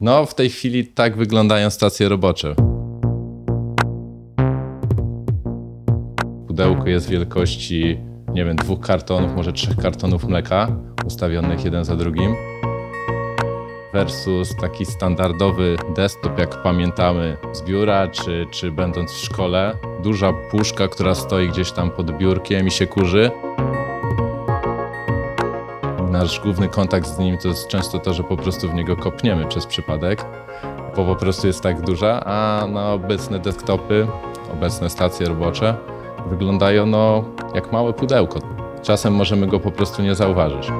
No, w tej chwili tak wyglądają stacje robocze. Pudełko jest wielkości, nie wiem, dwóch kartonów, może trzech kartonów mleka, ustawionych jeden za drugim. Versus taki standardowy desktop, jak pamiętamy z biura, czy, czy będąc w szkole. Duża puszka, która stoi gdzieś tam pod biurkiem i się kurzy nasz główny kontakt z nim to jest często to, że po prostu w niego kopniemy przez przypadek, bo po prostu jest tak duża, a na obecne desktopy, obecne stacje robocze wyglądają no jak małe pudełko. Czasem możemy go po prostu nie zauważyć.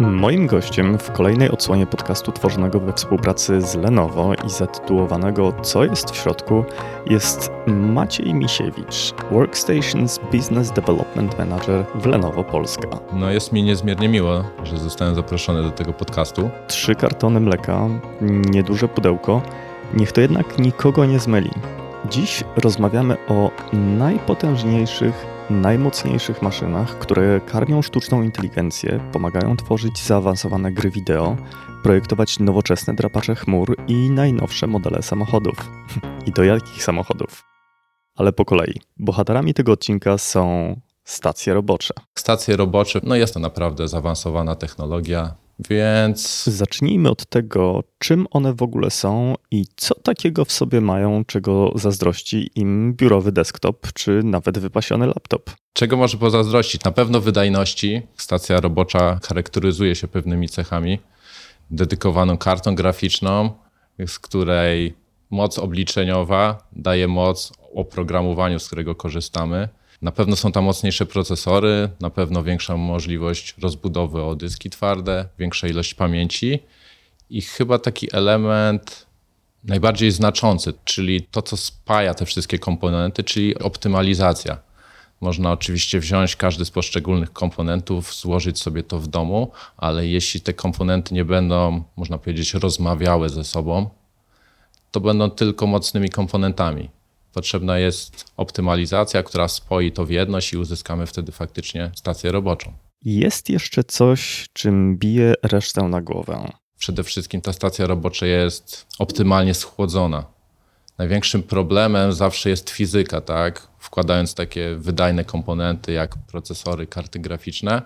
Moim gościem w kolejnej odsłonie podcastu tworzonego we współpracy z Lenovo i zatytułowanego Co jest w środku jest Maciej Misiewicz, Workstations Business Development Manager w Lenovo Polska. No jest mi niezmiernie miło, że zostałem zaproszony do tego podcastu. Trzy kartony mleka, nieduże pudełko, niech to jednak nikogo nie zmyli. Dziś rozmawiamy o najpotężniejszych najmocniejszych maszynach, które karmią sztuczną inteligencję, pomagają tworzyć zaawansowane gry wideo, projektować nowoczesne drapacze chmur i najnowsze modele samochodów. I do jakich samochodów? Ale po kolei. Bohaterami tego odcinka są stacje robocze. Stacje robocze, no jest to naprawdę zaawansowana technologia, więc. Zacznijmy od tego, czym one w ogóle są i co takiego w sobie mają, czego zazdrości im biurowy desktop czy nawet wypasiony laptop. Czego może pozazdrościć? Na pewno wydajności. Stacja robocza charakteryzuje się pewnymi cechami. Dedykowaną kartą graficzną, z której moc obliczeniowa daje moc oprogramowaniu, z którego korzystamy na pewno są tam mocniejsze procesory, na pewno większa możliwość rozbudowy o dyski twarde, większa ilość pamięci i chyba taki element najbardziej znaczący, czyli to, co spaja te wszystkie komponenty, czyli optymalizacja. Można oczywiście wziąć każdy z poszczególnych komponentów, złożyć sobie to w domu, ale jeśli te komponenty nie będą, można powiedzieć, rozmawiały ze sobą, to będą tylko mocnymi komponentami. Potrzebna jest optymalizacja, która spoi to w jedność i uzyskamy wtedy faktycznie stację roboczą. Jest jeszcze coś, czym bije resztę na głowę. Przede wszystkim ta stacja robocza jest optymalnie schłodzona. Największym problemem zawsze jest fizyka, tak? Wkładając takie wydajne komponenty jak procesory, karty graficzne,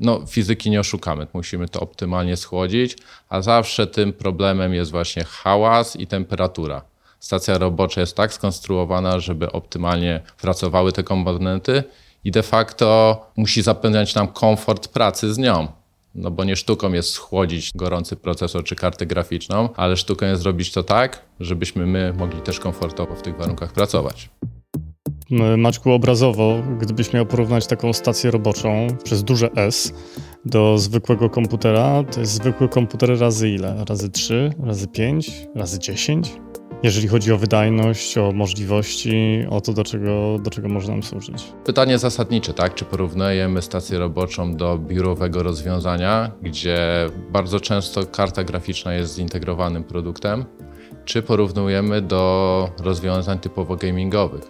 no fizyki nie oszukamy, musimy to optymalnie schłodzić, a zawsze tym problemem jest właśnie hałas i temperatura stacja robocza jest tak skonstruowana, żeby optymalnie pracowały te komponenty i de facto musi zapewniać nam komfort pracy z nią. No bo nie sztuką jest schłodzić gorący procesor czy kartę graficzną, ale sztuką jest zrobić to tak, żebyśmy my mogli też komfortowo w tych warunkach pracować. Maćku, obrazowo, gdybyś miał porównać taką stację roboczą przez duże S do zwykłego komputera, to jest zwykły komputer razy ile? Razy 3, razy 5, razy 10? Jeżeli chodzi o wydajność, o możliwości, o to, do czego, do czego może nam służyć. Pytanie zasadnicze, tak? Czy porównujemy stację roboczą do biurowego rozwiązania, gdzie bardzo często karta graficzna jest zintegrowanym produktem, czy porównujemy do rozwiązań typowo gamingowych.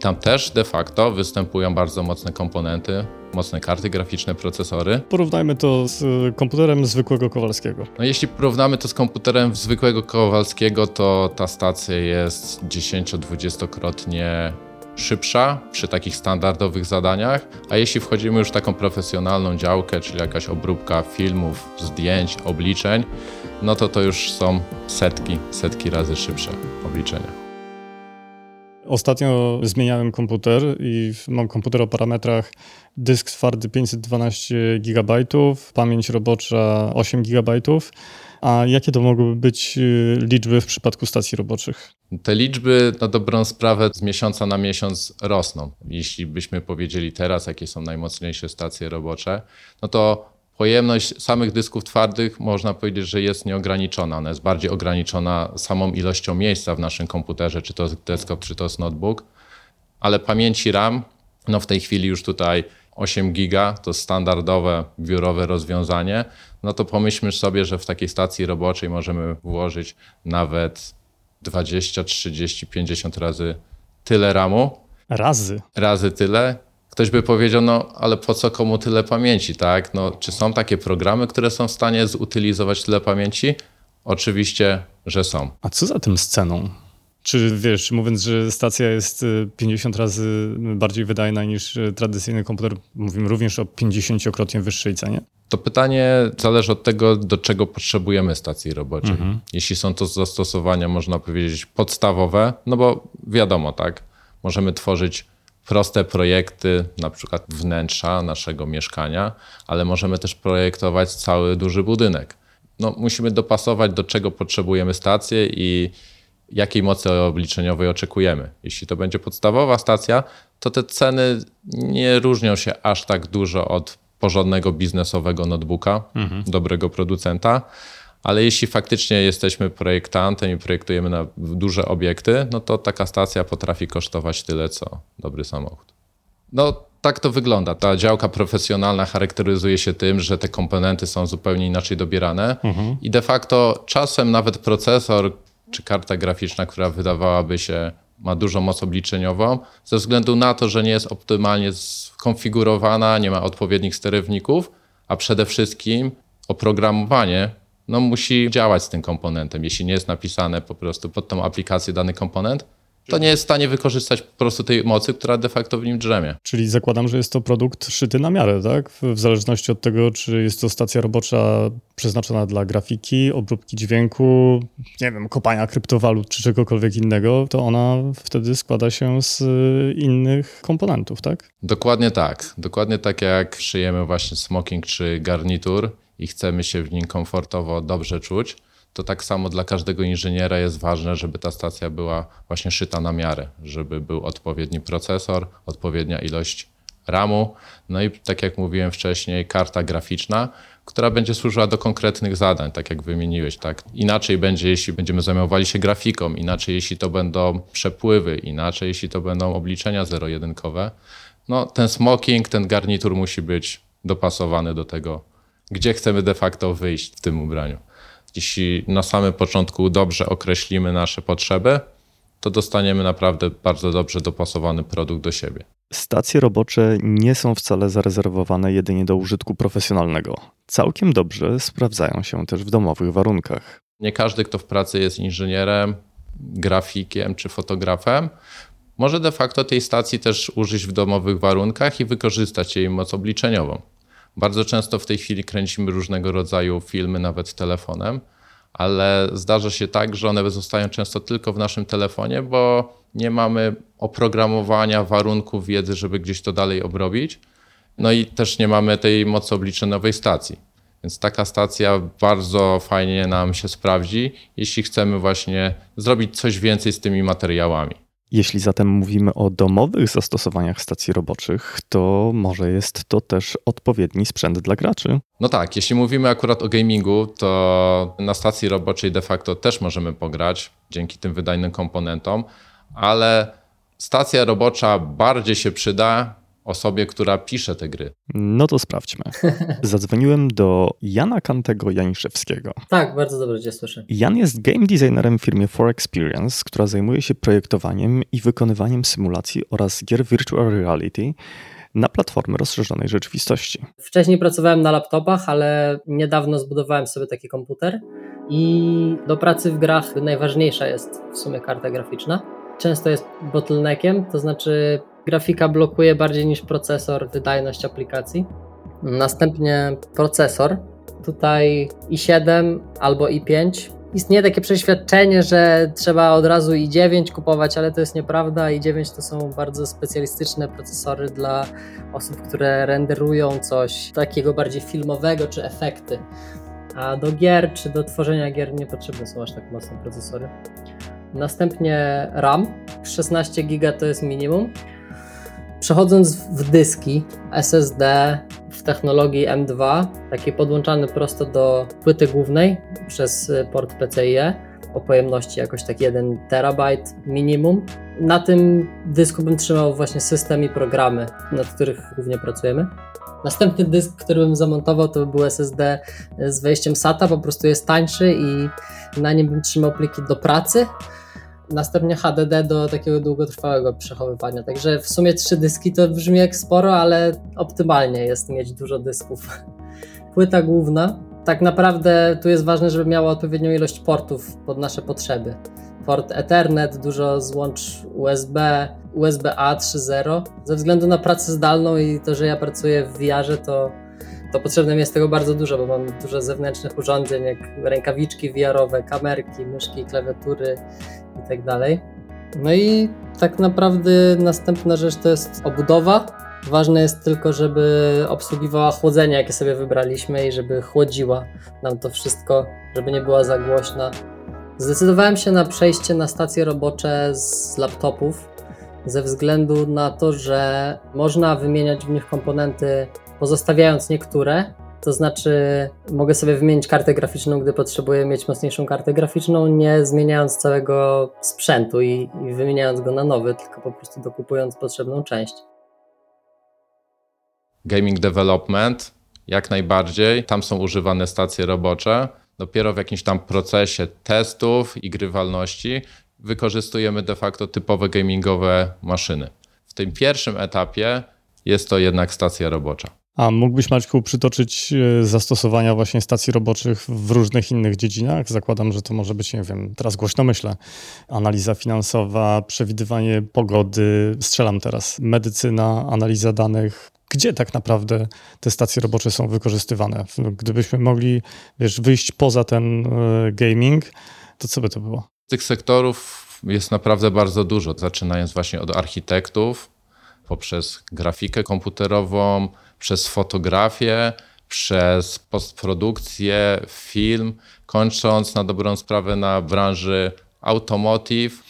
Tam też de facto występują bardzo mocne komponenty, mocne karty graficzne, procesory. Porównajmy to z komputerem zwykłego Kowalskiego. No jeśli porównamy to z komputerem zwykłego Kowalskiego, to ta stacja jest 10-20-krotnie szybsza przy takich standardowych zadaniach, a jeśli wchodzimy już w taką profesjonalną działkę, czyli jakaś obróbka filmów, zdjęć, obliczeń, no to to już są setki, setki razy szybsze obliczenia. Ostatnio zmieniałem komputer i mam komputer o parametrach dysk twardy 512 GB, pamięć robocza 8 GB. A jakie to mogłyby być y, liczby w przypadku stacji roboczych? Te liczby na dobrą sprawę z miesiąca na miesiąc rosną. Jeśli byśmy powiedzieli teraz, jakie są najmocniejsze stacje robocze, no to pojemność samych dysków twardych można powiedzieć, że jest nieograniczona. Ona jest bardziej ograniczona samą ilością miejsca w naszym komputerze, czy to desktop, czy to jest notebook. Ale pamięci RAM, no w tej chwili już tutaj 8 giga to standardowe biurowe rozwiązanie, no to pomyślmy sobie, że w takiej stacji roboczej możemy włożyć nawet 20, 30, 50 razy tyle RAMu. Razy? Razy tyle. Ktoś by powiedział, no ale po co komu tyle pamięci, tak? No, czy są takie programy, które są w stanie zutylizować tyle pamięci? Oczywiście, że są. A co za tym z ceną? Czy wiesz, mówiąc, że stacja jest 50 y, razy bardziej wydajna niż y, tradycyjny komputer, mówimy również o 50-krotnie wyższej cenie? To pytanie zależy od tego, do czego potrzebujemy stacji roboczej. Mhm. Jeśli są to zastosowania, można powiedzieć, podstawowe, no bo wiadomo, tak, możemy tworzyć proste projekty, na przykład wnętrza naszego mieszkania, ale możemy też projektować cały duży budynek. No, musimy dopasować, do czego potrzebujemy stację i jakiej mocy obliczeniowej oczekujemy. Jeśli to będzie podstawowa stacja, to te ceny nie różnią się aż tak dużo od porządnego biznesowego notebooka, mhm. dobrego producenta. Ale jeśli faktycznie jesteśmy projektantem i projektujemy na duże obiekty, no to taka stacja potrafi kosztować tyle, co dobry samochód. No, tak to wygląda. Ta działka profesjonalna charakteryzuje się tym, że te komponenty są zupełnie inaczej dobierane mhm. i de facto czasem nawet procesor czy karta graficzna, która wydawałaby się ma dużą moc obliczeniową, ze względu na to, że nie jest optymalnie skonfigurowana, nie ma odpowiednich sterowników, a przede wszystkim oprogramowanie no, musi działać z tym komponentem. Jeśli nie jest napisane po prostu pod tą aplikację dany komponent, to nie jest w stanie wykorzystać po prostu tej mocy, która de facto w nim drzemie. Czyli zakładam, że jest to produkt szyty na miarę, tak? W zależności od tego, czy jest to stacja robocza przeznaczona dla grafiki, obróbki dźwięku, nie wiem, kopania kryptowalut czy czegokolwiek innego, to ona wtedy składa się z innych komponentów, tak? Dokładnie tak. Dokładnie tak jak szyjemy właśnie smoking czy garnitur i chcemy się w nim komfortowo, dobrze czuć, to tak samo dla każdego inżyniera jest ważne, żeby ta stacja była właśnie szyta na miarę, żeby był odpowiedni procesor, odpowiednia ilość RAMu, no i tak jak mówiłem wcześniej, karta graficzna, która będzie służyła do konkretnych zadań, tak jak wymieniłeś. Tak? Inaczej będzie, jeśli będziemy zajmowali się grafiką, inaczej, jeśli to będą przepływy, inaczej, jeśli to będą obliczenia zero-jedynkowe. No, ten smoking, ten garnitur musi być dopasowany do tego, gdzie chcemy de facto wyjść w tym ubraniu. Jeśli na samym początku dobrze określimy nasze potrzeby, to dostaniemy naprawdę bardzo dobrze dopasowany produkt do siebie. Stacje robocze nie są wcale zarezerwowane jedynie do użytku profesjonalnego. Całkiem dobrze sprawdzają się też w domowych warunkach. Nie każdy, kto w pracy jest inżynierem, grafikiem czy fotografem, może de facto tej stacji też użyć w domowych warunkach i wykorzystać jej moc obliczeniową. Bardzo często w tej chwili kręcimy różnego rodzaju filmy, nawet telefonem, ale zdarza się tak, że one zostają często tylko w naszym telefonie, bo nie mamy oprogramowania, warunków, wiedzy, żeby gdzieś to dalej obrobić. No i też nie mamy tej mocy obliczeniowej stacji. Więc taka stacja bardzo fajnie nam się sprawdzi, jeśli chcemy właśnie zrobić coś więcej z tymi materiałami. Jeśli zatem mówimy o domowych zastosowaniach stacji roboczych, to może jest to też odpowiedni sprzęt dla graczy. No tak, jeśli mówimy akurat o gamingu, to na stacji roboczej de facto też możemy pograć dzięki tym wydajnym komponentom, ale stacja robocza bardziej się przyda, osobie, która pisze te gry. No to sprawdźmy. Zadzwoniłem do Jana Kantego Janiszewskiego. Tak, bardzo dobrze cię słyszę. Jan jest game designerem w firmie For Experience, która zajmuje się projektowaniem i wykonywaniem symulacji oraz gier virtual reality na platformy rozszerzonej rzeczywistości. Wcześniej pracowałem na laptopach, ale niedawno zbudowałem sobie taki komputer i do pracy w grach najważniejsza jest w sumie karta graficzna. Często jest bottleneckiem, to znaczy Grafika blokuje bardziej niż procesor wydajność aplikacji. Następnie procesor. Tutaj i7 albo i5. Istnieje takie przeświadczenie, że trzeba od razu i9 kupować, ale to jest nieprawda. i9 to są bardzo specjalistyczne procesory dla osób, które renderują coś takiego bardziej filmowego czy efekty. A do gier czy do tworzenia gier nie potrzebne są aż tak mocne procesory. Następnie RAM. 16 GB to jest minimum. Przechodząc w dyski SSD w technologii M2, taki podłączany prosto do płyty głównej przez port PCIe o pojemności jakoś tak 1 terabajt minimum. Na tym dysku bym trzymał właśnie system i programy, nad których głównie pracujemy. Następny dysk, który bym zamontował, to by był SSD z wejściem SATA, po prostu jest tańszy i na nim bym trzymał pliki do pracy Następnie HDD do takiego długotrwałego przechowywania. Także w sumie trzy dyski to brzmi jak sporo, ale optymalnie jest mieć dużo dysków. Płyta główna Tak naprawdę tu jest ważne, żeby miało odpowiednią ilość portów pod nasze potrzeby. Port Ethernet, dużo złącz USB, USB-A 3.0. Ze względu na pracę zdalną i to, że ja pracuję w VR-ze, to, to potrzebne mi jest tego bardzo dużo, bo mam dużo zewnętrznych urządzeń, jak rękawiczki VR-owe, kamerki, myszki, klawiatury itd. Tak no i tak naprawdę następna rzecz to jest obudowa. Ważne jest tylko, żeby obsługiwała chłodzenie, jakie sobie wybraliśmy i żeby chłodziła nam to wszystko, żeby nie była za głośna. Zdecydowałem się na przejście na stacje robocze z laptopów ze względu na to, że można wymieniać w nich komponenty, pozostawiając niektóre. To znaczy, mogę sobie wymienić kartę graficzną, gdy potrzebuję mieć mocniejszą kartę graficzną, nie zmieniając całego sprzętu i, i wymieniając go na nowy, tylko po prostu dokupując potrzebną część. Gaming development, jak najbardziej. Tam są używane stacje robocze. Dopiero w jakimś tam procesie testów i grywalności wykorzystujemy de facto typowe gamingowe maszyny. W tym pierwszym etapie jest to jednak stacja robocza. A mógłbyś, Maćku, przytoczyć e, zastosowania właśnie stacji roboczych w różnych innych dziedzinach? Zakładam, że to może być, nie wiem, teraz głośno myślę, analiza finansowa, przewidywanie pogody, strzelam teraz, medycyna, analiza danych. Gdzie tak naprawdę te stacje robocze są wykorzystywane? Gdybyśmy mogli, wiesz, wyjść poza ten e, gaming, to co by to było? Tych sektorów jest naprawdę bardzo dużo, zaczynając właśnie od architektów, poprzez grafikę komputerową, przez fotografię, przez postprodukcję, film, kończąc na dobrą sprawę na branży automotive.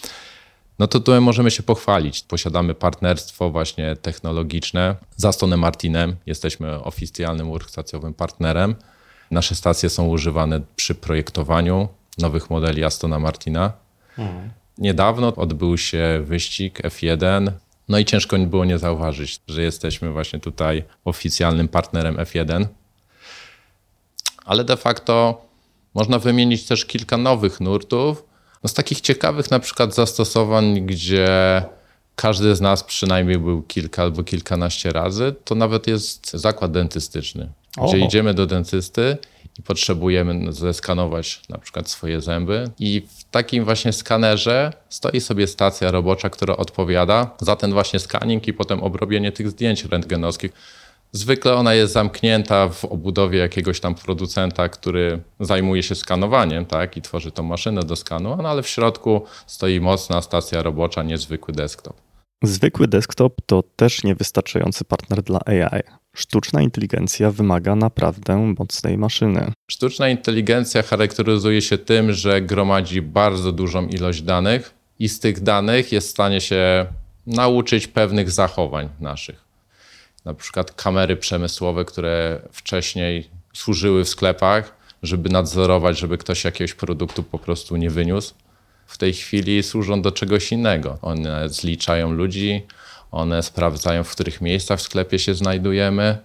No to tutaj możemy się pochwalić. Posiadamy partnerstwo właśnie technologiczne z Astonem Martinem. Jesteśmy oficjalnym workstacjowym partnerem. Nasze stacje są używane przy projektowaniu nowych modeli Astona Martina. Mhm. Niedawno odbył się wyścig F1. No i ciężko było nie zauważyć, że jesteśmy właśnie tutaj oficjalnym partnerem F1. Ale de facto można wymienić też kilka nowych nurtów. No z takich ciekawych na przykład zastosowań, gdzie każdy z nas przynajmniej był kilka albo kilkanaście razy, to nawet jest zakład dentystyczny, gdzie idziemy do dentysty i potrzebujemy zeskanować na przykład swoje zęby. I w takim właśnie skanerze stoi sobie stacja robocza, która odpowiada za ten właśnie scanning i potem obrobienie tych zdjęć rentgenowskich. Zwykle ona jest zamknięta w obudowie jakiegoś tam producenta, który zajmuje się skanowaniem tak, i tworzy tą maszynę do skanu, no ale w środku stoi mocna stacja robocza, niezwykły desktop. Zwykły desktop to też niewystarczający partner dla AI. Sztuczna inteligencja wymaga naprawdę mocnej maszyny. Sztuczna inteligencja charakteryzuje się tym, że gromadzi bardzo dużą ilość danych i z tych danych jest w stanie się nauczyć pewnych zachowań naszych. Na przykład kamery przemysłowe, które wcześniej służyły w sklepach, żeby nadzorować, żeby ktoś jakiegoś produktu po prostu nie wyniósł. W tej chwili służą do czegoś innego. One zliczają ludzi, one sprawdzają, w których miejscach w sklepie się znajdujemy.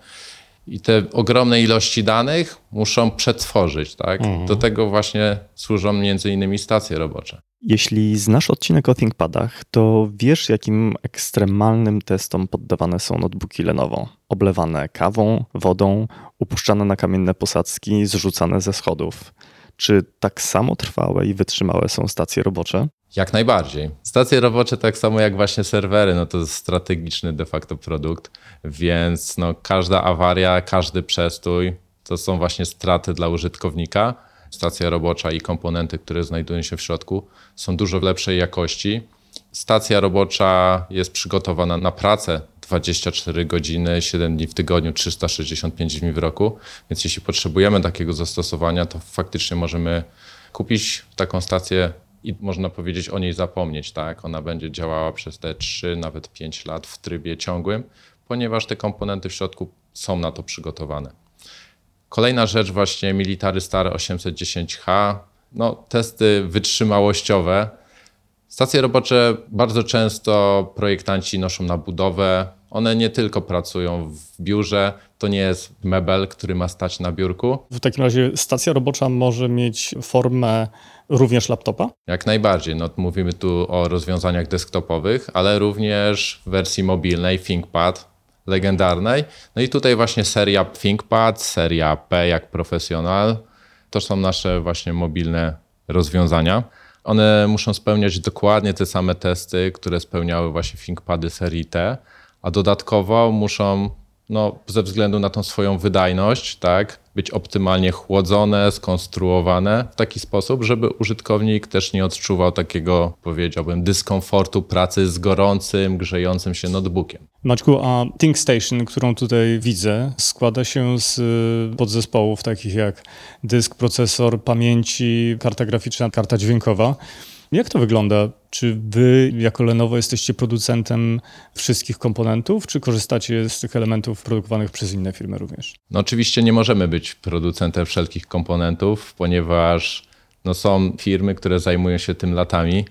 I te ogromne ilości danych muszą przetworzyć. Tak? Mhm. Do tego właśnie służą między innymi stacje robocze. Jeśli znasz odcinek o ThinkPadach, to wiesz, jakim ekstremalnym testom poddawane są notebooki Lenovo. Oblewane kawą, wodą, upuszczane na kamienne posadzki, zrzucane ze schodów. Czy tak samo trwałe i wytrzymałe są stacje robocze? Jak najbardziej. Stacje robocze, tak samo jak właśnie serwery, no to strategiczny de facto produkt, więc no każda awaria, każdy przestój to są właśnie straty dla użytkownika. Stacja robocza i komponenty, które znajdują się w środku, są dużo lepszej jakości. Stacja robocza jest przygotowana na pracę 24 godziny, 7 dni w tygodniu, 365 dni w roku. Więc jeśli potrzebujemy takiego zastosowania, to faktycznie możemy kupić taką stację i można powiedzieć o niej zapomnieć, tak? Ona będzie działała przez te 3, nawet 5 lat w trybie ciągłym, ponieważ te komponenty w środku są na to przygotowane. Kolejna rzecz właśnie Military Star 810H, no testy wytrzymałościowe. Stacje robocze bardzo często projektanci noszą na budowę. One nie tylko pracują w biurze, to nie jest mebel, który ma stać na biurku. W takim razie stacja robocza może mieć formę również laptopa? Jak najbardziej. No, mówimy tu o rozwiązaniach desktopowych, ale również w wersji mobilnej ThinkPad, legendarnej. No i tutaj właśnie seria ThinkPad, seria P jak Professional. To są nasze właśnie mobilne rozwiązania. One muszą spełniać dokładnie te same testy, które spełniały właśnie ThinkPady serii T, a dodatkowo muszą no, ze względu na tą swoją wydajność, tak, być optymalnie chłodzone, skonstruowane w taki sposób, żeby użytkownik też nie odczuwał takiego, powiedziałbym, dyskomfortu pracy z gorącym, grzejącym się notebookiem. Maćku, a ThinkStation, którą tutaj widzę, składa się z y, podzespołów takich jak dysk, procesor, pamięci, karta graficzna, karta dźwiękowa. Jak to wygląda? Czy wy jako Lenovo jesteście producentem wszystkich komponentów, czy korzystacie z tych elementów produkowanych przez inne firmy również? No oczywiście nie możemy być producentem wszelkich komponentów, ponieważ no są firmy, które zajmują się tym latami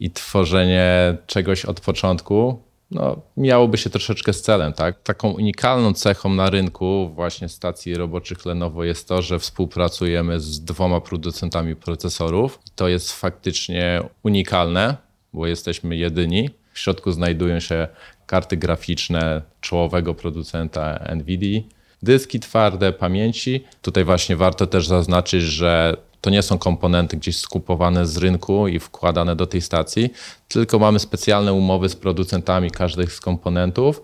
i tworzenie czegoś od początku no, miałoby się troszeczkę z celem. Tak? Taką unikalną cechą na rynku właśnie stacji roboczych Lenovo jest to, że współpracujemy z dwoma producentami procesorów. To jest faktycznie unikalne, bo jesteśmy jedyni. W środku znajdują się karty graficzne czołowego producenta NVIDIA, dyski twarde pamięci. Tutaj właśnie warto też zaznaczyć, że to nie są komponenty gdzieś skupowane z rynku i wkładane do tej stacji, tylko mamy specjalne umowy z producentami każdych z komponentów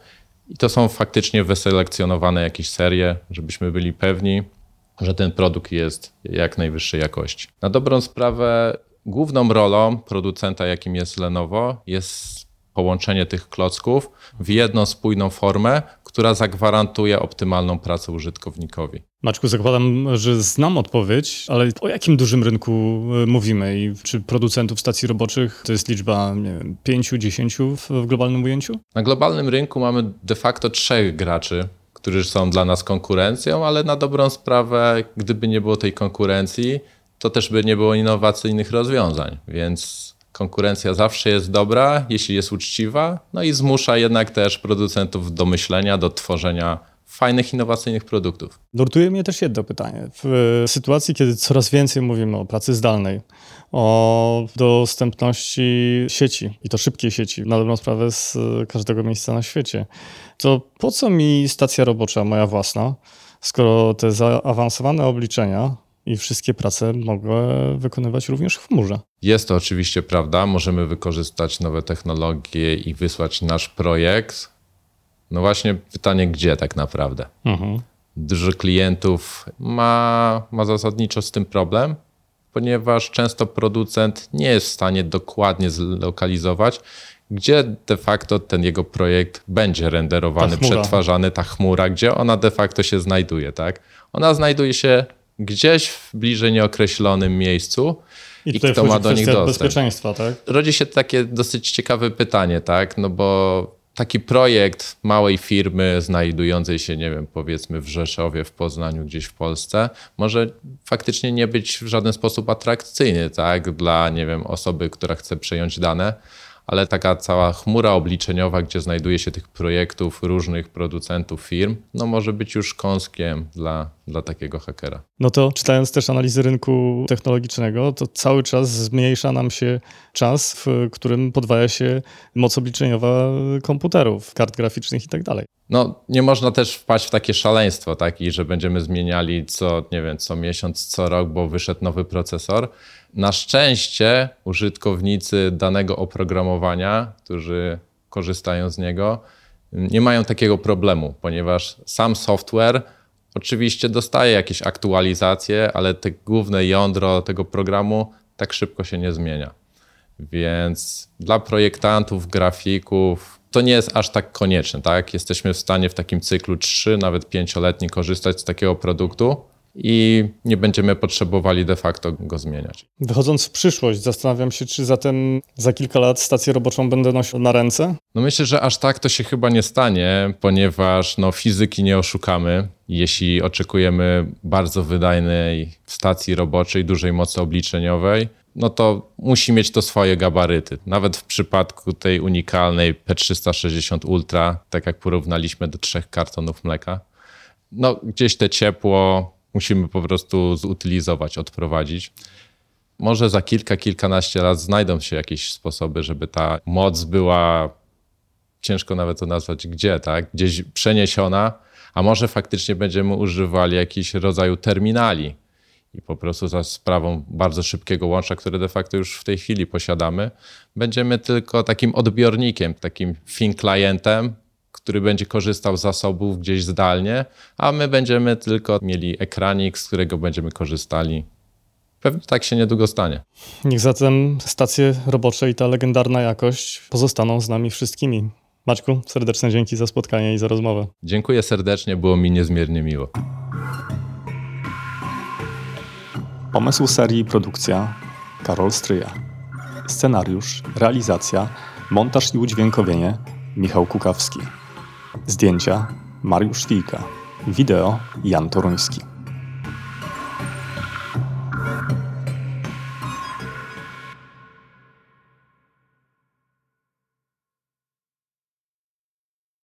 i to są faktycznie wyselekcjonowane jakieś serie, żebyśmy byli pewni, że ten produkt jest jak najwyższej jakości. Na dobrą sprawę, główną rolą producenta, jakim jest Lenovo, jest połączenie tych klocków w jedną spójną formę, która zagwarantuje optymalną pracę użytkownikowi. Maczku, zakładam, że znam odpowiedź, ale o jakim dużym rynku e, mówimy i czy producentów stacji roboczych to jest liczba, nie wiem, pięciu, dziesięciu w globalnym ujęciu? Na globalnym rynku mamy de facto trzech graczy, którzy są dla nas konkurencją, ale na dobrą sprawę, gdyby nie było tej konkurencji, to też by nie było innowacyjnych rozwiązań, więc konkurencja zawsze jest dobra, jeśli jest uczciwa, no i zmusza jednak też producentów do myślenia, do tworzenia fajnych, innowacyjnych produktów. Nurtuje mnie też jedno pytanie. W sytuacji, kiedy coraz więcej mówimy o pracy zdalnej, o dostępności sieci i to szybkiej sieci, na dobrą sprawę z każdego miejsca na świecie, to po co mi stacja robocza, moja własna, skoro te zaawansowane obliczenia i wszystkie prace mogę wykonywać również w chmurze. Jest to oczywiście prawda. Możemy wykorzystać nowe technologie i wysłać nasz projekt. No właśnie pytanie, gdzie tak naprawdę? Mhm. Dużo klientów ma, ma zasadniczo z tym problem, ponieważ często producent nie jest w stanie dokładnie zlokalizować, gdzie de facto ten jego projekt będzie renderowany, przetwarzany, ta chmura, gdzie ona de facto się znajduje. Tak? Ona znajduje się gdzieś w bliżej nieokreślonym miejscu i, i kto ma do nich dostęp. bezpieczeństwa, tak? Rodzi się takie dosyć ciekawe pytanie, tak? No bo taki projekt małej firmy znajdującej się, nie wiem, powiedzmy w Rzeszowie, w Poznaniu, gdzieś w Polsce, może faktycznie nie być w żaden sposób atrakcyjny, tak? Dla, nie wiem, osoby, która chce przejąć dane ale taka cała chmura obliczeniowa, gdzie znajduje się tych projektów różnych producentów firm, no może być już kąskiem dla, dla takiego hakera. No to czytając też analizy rynku technologicznego, to cały czas zmniejsza nam się czas, w którym podwaja się moc obliczeniowa komputerów, kart graficznych i tak dalej. No, nie można też wpaść w takie szaleństwo, tak, i że będziemy zmieniali co, nie wiem, co miesiąc, co rok, bo wyszedł nowy procesor. Na szczęście użytkownicy danego oprogramowania, którzy korzystają z niego, nie mają takiego problemu, ponieważ sam software oczywiście dostaje jakieś aktualizacje, ale te główne jądro tego programu tak szybko się nie zmienia. Więc dla projektantów, grafików to nie jest aż tak konieczne. Tak? Jesteśmy w stanie w takim cyklu 3, nawet 5-letni korzystać z takiego produktu i nie będziemy potrzebowali de facto go zmieniać. Wychodząc w przyszłość, zastanawiam się, czy zatem za kilka lat stację roboczą będę nosił na ręce? No myślę, że aż tak to się chyba nie stanie, ponieważ no, fizyki nie oszukamy. Jeśli oczekujemy bardzo wydajnej stacji roboczej, dużej mocy obliczeniowej, no to musi mieć to swoje gabaryty. Nawet w przypadku tej unikalnej P360 Ultra, tak jak porównaliśmy do trzech kartonów mleka, no gdzieś te ciepło, musimy po prostu zutylizować, odprowadzić. Może za kilka, kilkanaście lat znajdą się jakieś sposoby, żeby ta moc była ciężko nawet to nazwać gdzie, tak? Gdzieś przeniesiona, a może faktycznie będziemy używali jakichś rodzaju terminali i po prostu za sprawą bardzo szybkiego łącza, które de facto już w tej chwili posiadamy, będziemy tylko takim odbiornikiem, takim fin klientem, który będzie korzystał z zasobów gdzieś zdalnie, a my będziemy tylko mieli ekranik, z którego będziemy korzystali. Pewnie tak się niedługo stanie. Niech zatem stacje robocze i ta legendarna jakość pozostaną z nami wszystkimi. Maćku, serdeczne dzięki za spotkanie i za rozmowę. Dziękuję serdecznie, było mi niezmiernie miło. Pomysł serii i produkcja Karol Stryja. Scenariusz, realizacja, montaż i udźwiękowienie Michał Kukawski. Zdjęcia Mariusz Wilka. Wideo Jan Toruński.